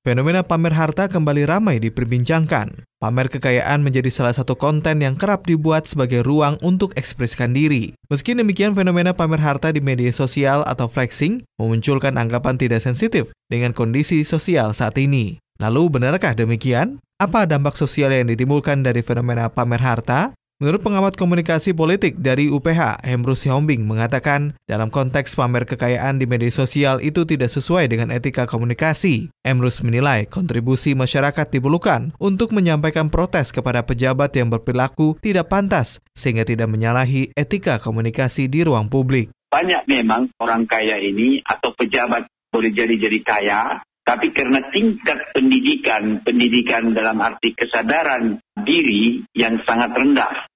fenomena pamer harta kembali ramai diperbincangkan. Pamer kekayaan menjadi salah satu konten yang kerap dibuat sebagai ruang untuk ekspresikan diri. Meski demikian, fenomena pamer harta di media sosial atau flexing memunculkan anggapan tidak sensitif dengan kondisi sosial saat ini. Lalu, benarkah demikian? Apa dampak sosial yang ditimbulkan dari fenomena pamer harta? Menurut pengamat komunikasi politik dari UPH, Hemrus Hombing mengatakan, dalam konteks pamer kekayaan di media sosial itu tidak sesuai dengan etika komunikasi. Emrus menilai kontribusi masyarakat diperlukan untuk menyampaikan protes kepada pejabat yang berperilaku tidak pantas sehingga tidak menyalahi etika komunikasi di ruang publik. Banyak memang orang kaya ini atau pejabat boleh jadi-jadi kaya, tapi karena tingkat pendidikan, pendidikan dalam arti kesadaran diri yang sangat rendah,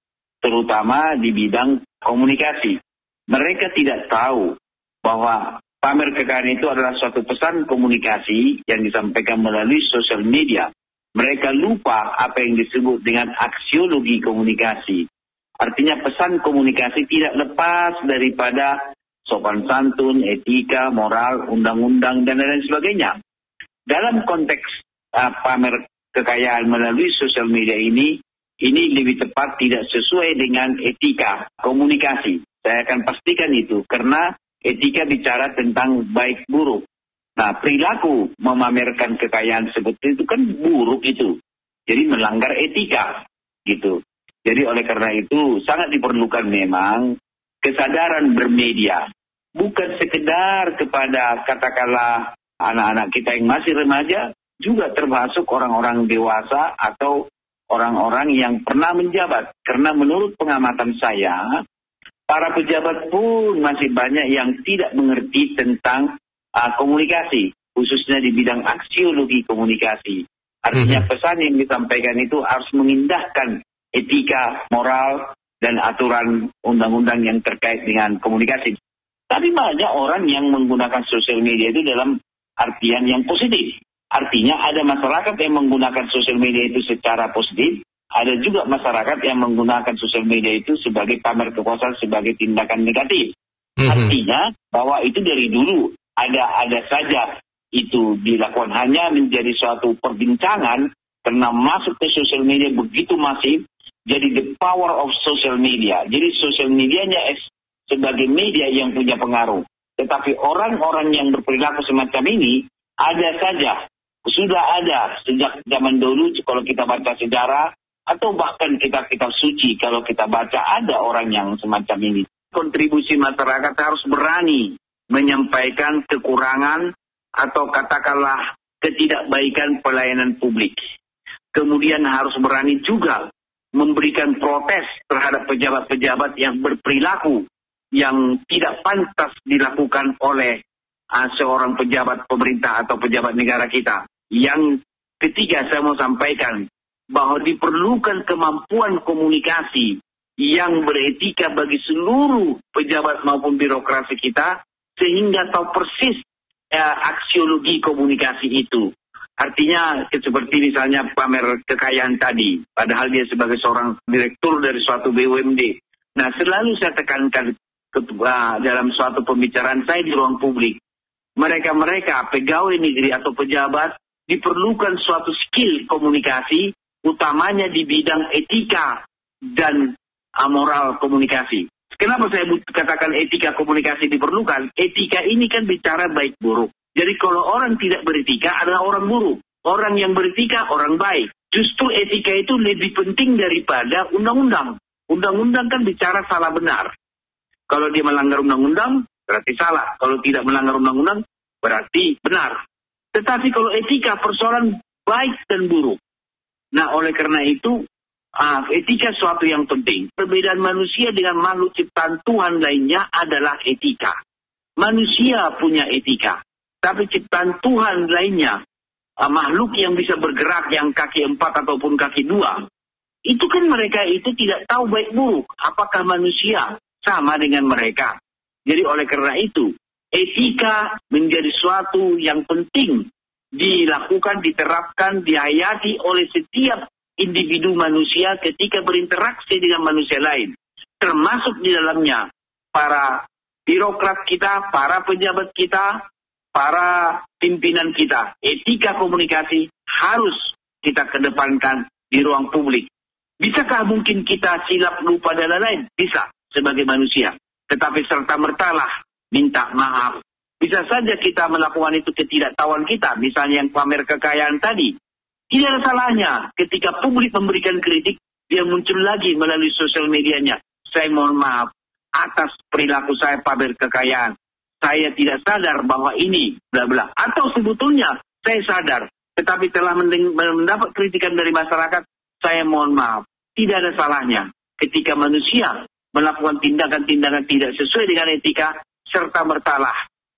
terutama di bidang komunikasi. Mereka tidak tahu bahwa pamer kekayaan itu adalah suatu pesan komunikasi yang disampaikan melalui sosial media. Mereka lupa apa yang disebut dengan aksiologi komunikasi. Artinya pesan komunikasi tidak lepas daripada sopan santun, etika, moral, undang-undang, dan lain sebagainya. Dalam konteks uh, pamer kekayaan melalui sosial media ini, ini lebih tepat tidak sesuai dengan etika komunikasi. Saya akan pastikan itu karena etika bicara tentang baik buruk. Nah, perilaku memamerkan kekayaan seperti itu kan buruk itu. Jadi melanggar etika gitu. Jadi oleh karena itu sangat diperlukan memang kesadaran bermedia. Bukan sekedar kepada katakanlah anak-anak kita yang masih remaja, juga termasuk orang-orang dewasa atau orang-orang yang pernah menjabat. Karena menurut pengamatan saya, para pejabat pun masih banyak yang tidak mengerti tentang uh, komunikasi, khususnya di bidang aksiologi komunikasi. Artinya mm -hmm. pesan yang disampaikan itu harus mengindahkan etika, moral, dan aturan undang-undang yang terkait dengan komunikasi. Tapi banyak orang yang menggunakan sosial media itu dalam artian yang positif. Artinya ada masyarakat yang menggunakan sosial media itu secara positif, ada juga masyarakat yang menggunakan sosial media itu sebagai pamer kekuasaan sebagai tindakan negatif. Mm-hmm. Artinya bahwa itu dari dulu ada ada saja itu dilakukan hanya menjadi suatu perbincangan karena masuk ke sosial media begitu masif jadi the power of social media. Jadi sosial medianya sebagai media yang punya pengaruh. Tetapi orang-orang yang berperilaku semacam ini ada saja sudah ada sejak zaman dulu kalau kita baca sejarah atau bahkan kitab-kitab suci kalau kita baca ada orang yang semacam ini. Kontribusi masyarakat harus berani menyampaikan kekurangan atau katakanlah ketidakbaikan pelayanan publik. Kemudian harus berani juga memberikan protes terhadap pejabat-pejabat yang berperilaku yang tidak pantas dilakukan oleh uh, seorang pejabat pemerintah atau pejabat negara kita. Yang ketiga saya mau sampaikan bahwa diperlukan kemampuan komunikasi yang beretika bagi seluruh pejabat maupun birokrasi kita sehingga tahu persis eh, aksiologi komunikasi itu. Artinya seperti misalnya pamer kekayaan tadi, padahal dia sebagai seorang direktur dari suatu BUMD. Nah selalu saya tekankan dalam suatu pembicaraan saya di ruang publik, mereka-mereka pegawai negeri atau pejabat diperlukan suatu skill komunikasi, utamanya di bidang etika dan moral komunikasi. Kenapa saya katakan etika komunikasi diperlukan? Etika ini kan bicara baik buruk. Jadi kalau orang tidak beretika adalah orang buruk. Orang yang beretika orang baik. Justru etika itu lebih penting daripada undang-undang. Undang-undang kan bicara salah benar. Kalau dia melanggar undang-undang, berarti salah. Kalau tidak melanggar undang-undang, berarti benar. Tetapi kalau etika persoalan baik dan buruk. Nah oleh karena itu uh, etika suatu yang penting. Perbedaan manusia dengan makhluk ciptaan Tuhan lainnya adalah etika. Manusia punya etika. Tapi ciptaan Tuhan lainnya, uh, makhluk yang bisa bergerak yang kaki empat ataupun kaki dua, itu kan mereka itu tidak tahu baik buruk. Apakah manusia sama dengan mereka? Jadi oleh karena itu, etika menjadi suatu yang penting dilakukan, diterapkan, dihayati oleh setiap individu manusia ketika berinteraksi dengan manusia lain. Termasuk di dalamnya para birokrat kita, para pejabat kita, para pimpinan kita. Etika komunikasi harus kita kedepankan di ruang publik. Bisakah mungkin kita silap lupa dan lain-lain? Bisa sebagai manusia. Tetapi serta mertalah minta maaf. Bisa saja kita melakukan itu ketidaktahuan kita. Misalnya yang pamer kekayaan tadi. Tidak ada salahnya ketika publik memberikan kritik, dia muncul lagi melalui sosial medianya. Saya mohon maaf atas perilaku saya pamer kekayaan. Saya tidak sadar bahwa ini bla bla. Atau sebetulnya saya sadar, tetapi telah mendapat kritikan dari masyarakat, saya mohon maaf. Tidak ada salahnya ketika manusia melakukan tindakan-tindakan tidak sesuai dengan etika, serta bertalah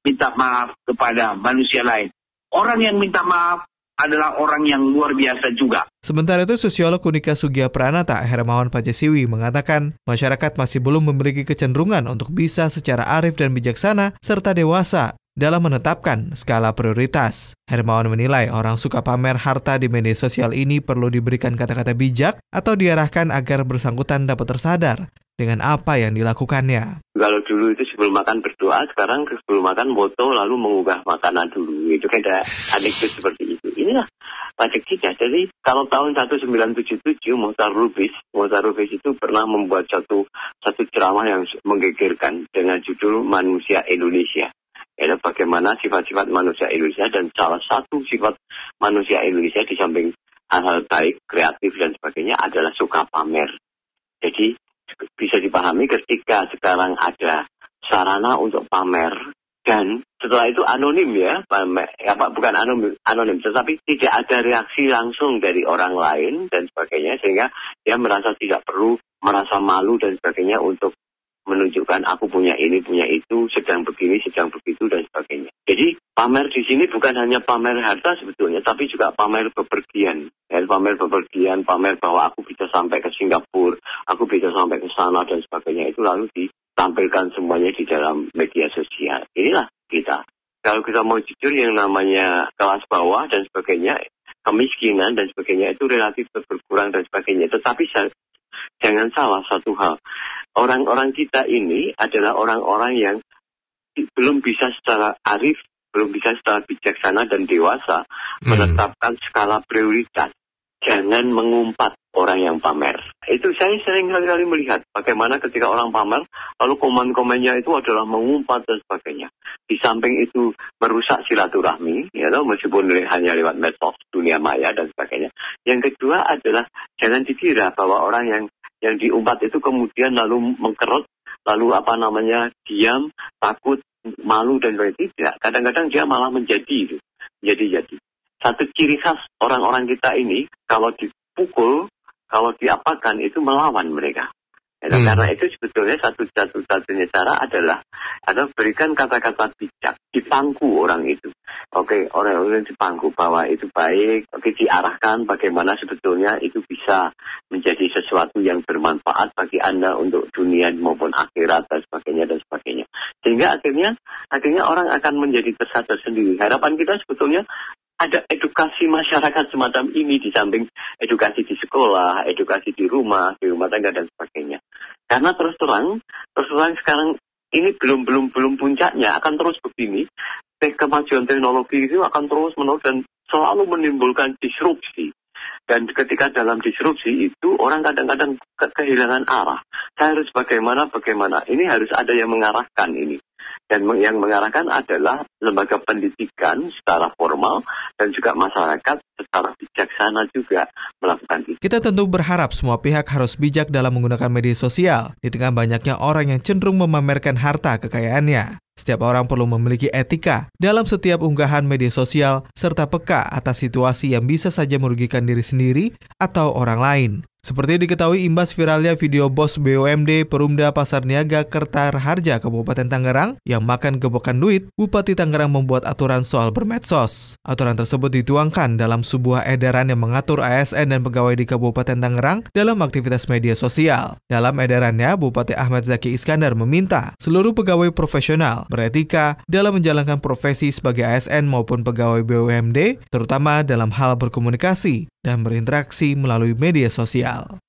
minta maaf kepada manusia lain. Orang yang minta maaf adalah orang yang luar biasa juga. Sementara itu, sosiolog Unika Sugia Pranata, Hermawan Pajasiwi, mengatakan masyarakat masih belum memiliki kecenderungan untuk bisa secara arif dan bijaksana serta dewasa dalam menetapkan skala prioritas. Hermawan menilai orang suka pamer harta di media sosial ini perlu diberikan kata-kata bijak atau diarahkan agar bersangkutan dapat tersadar dengan apa yang dilakukannya. Kalau dulu itu sebelum makan berdoa, sekarang sebelum makan foto lalu mengubah makanan dulu. Itu kan ada anekdot seperti itu. Inilah pajak kita. Jadi kalau tahun 1977 Mohtar Rubis, Mohtar Rubis itu pernah membuat satu satu ceramah yang menggegerkan dengan judul Manusia Indonesia ya, bagaimana sifat-sifat manusia Indonesia dan salah satu sifat manusia Indonesia di samping hal-hal baik, kreatif dan sebagainya adalah suka pamer. Jadi bisa dipahami ketika sekarang ada sarana untuk pamer dan setelah itu anonim ya, pamer, ya bukan anonim, anonim, tetapi tidak ada reaksi langsung dari orang lain dan sebagainya sehingga dia merasa tidak perlu merasa malu dan sebagainya untuk menunjukkan aku punya ini, punya itu, sedang begini, sedang begitu, dan sebagainya. Jadi pamer di sini bukan hanya pamer harta sebetulnya, tapi juga pamer bepergian. Ya, pamer bepergian, pamer bahwa aku bisa sampai ke Singapura, aku bisa sampai ke sana, dan sebagainya. Itu lalu ditampilkan semuanya di dalam media sosial. Inilah kita. Kalau kita mau jujur yang namanya kelas bawah dan sebagainya, kemiskinan dan sebagainya itu relatif berkurang dan sebagainya. Tetapi jangan salah satu hal orang-orang kita ini adalah orang-orang yang belum bisa secara arif, belum bisa secara bijaksana dan dewasa hmm. menetapkan skala prioritas. Jangan mengumpat orang yang pamer. Itu saya sering kali-kali melihat bagaimana ketika orang pamer, lalu komen-komennya itu adalah mengumpat dan sebagainya. Di samping itu merusak silaturahmi, ya know, meskipun hanya lewat medsos, dunia maya dan sebagainya. Yang kedua adalah jangan dikira bahwa orang yang yang diumpat itu kemudian lalu mengkerut, lalu apa namanya diam, takut, malu dan lain tidak. Kadang-kadang dia malah menjadi itu, jadi-jadi. Satu ciri khas orang-orang kita ini kalau dipukul, kalau diapakan itu melawan mereka. Ya, hmm. Karena itu sebetulnya satu satu satunya cara adalah ada berikan kata-kata bijak di pangku orang itu. Oke, orang-orang di pangku bahwa itu baik. Oke, diarahkan bagaimana sebetulnya itu bisa menjadi sesuatu yang bermanfaat bagi anda untuk dunia maupun akhirat dan sebagainya dan sebagainya. Sehingga akhirnya akhirnya orang akan menjadi tersadar sendiri. Harapan kita sebetulnya ada edukasi masyarakat semacam ini di samping edukasi di sekolah, edukasi di rumah, di rumah tangga dan sebagainya. Karena terus terang, terus terang sekarang ini belum belum belum puncaknya akan terus begini. Kemajuan teknologi itu akan terus menerus dan selalu menimbulkan disrupsi. Dan ketika dalam disrupsi itu orang kadang-kadang ke kehilangan arah. Saya harus bagaimana, bagaimana. Ini harus ada yang mengarahkan ini dan yang mengarahkan adalah lembaga pendidikan secara formal dan juga masyarakat secara bijaksana juga melakukan itu. Kita tentu berharap semua pihak harus bijak dalam menggunakan media sosial di tengah banyaknya orang yang cenderung memamerkan harta kekayaannya. Setiap orang perlu memiliki etika dalam setiap unggahan media sosial serta peka atas situasi yang bisa saja merugikan diri sendiri atau orang lain. Seperti diketahui imbas viralnya video bos BUMD Perumda Pasar Niaga Kertar Harja Kabupaten Tangerang yang makan gebokan duit, Bupati Tangerang membuat aturan soal bermedsos. Aturan tersebut dituangkan dalam sebuah edaran yang mengatur ASN dan pegawai di Kabupaten Tangerang dalam aktivitas media sosial. Dalam edarannya, Bupati Ahmad Zaki Iskandar meminta seluruh pegawai profesional beretika dalam menjalankan profesi sebagai ASN maupun pegawai BUMD, terutama dalam hal berkomunikasi dan berinteraksi melalui media sosial.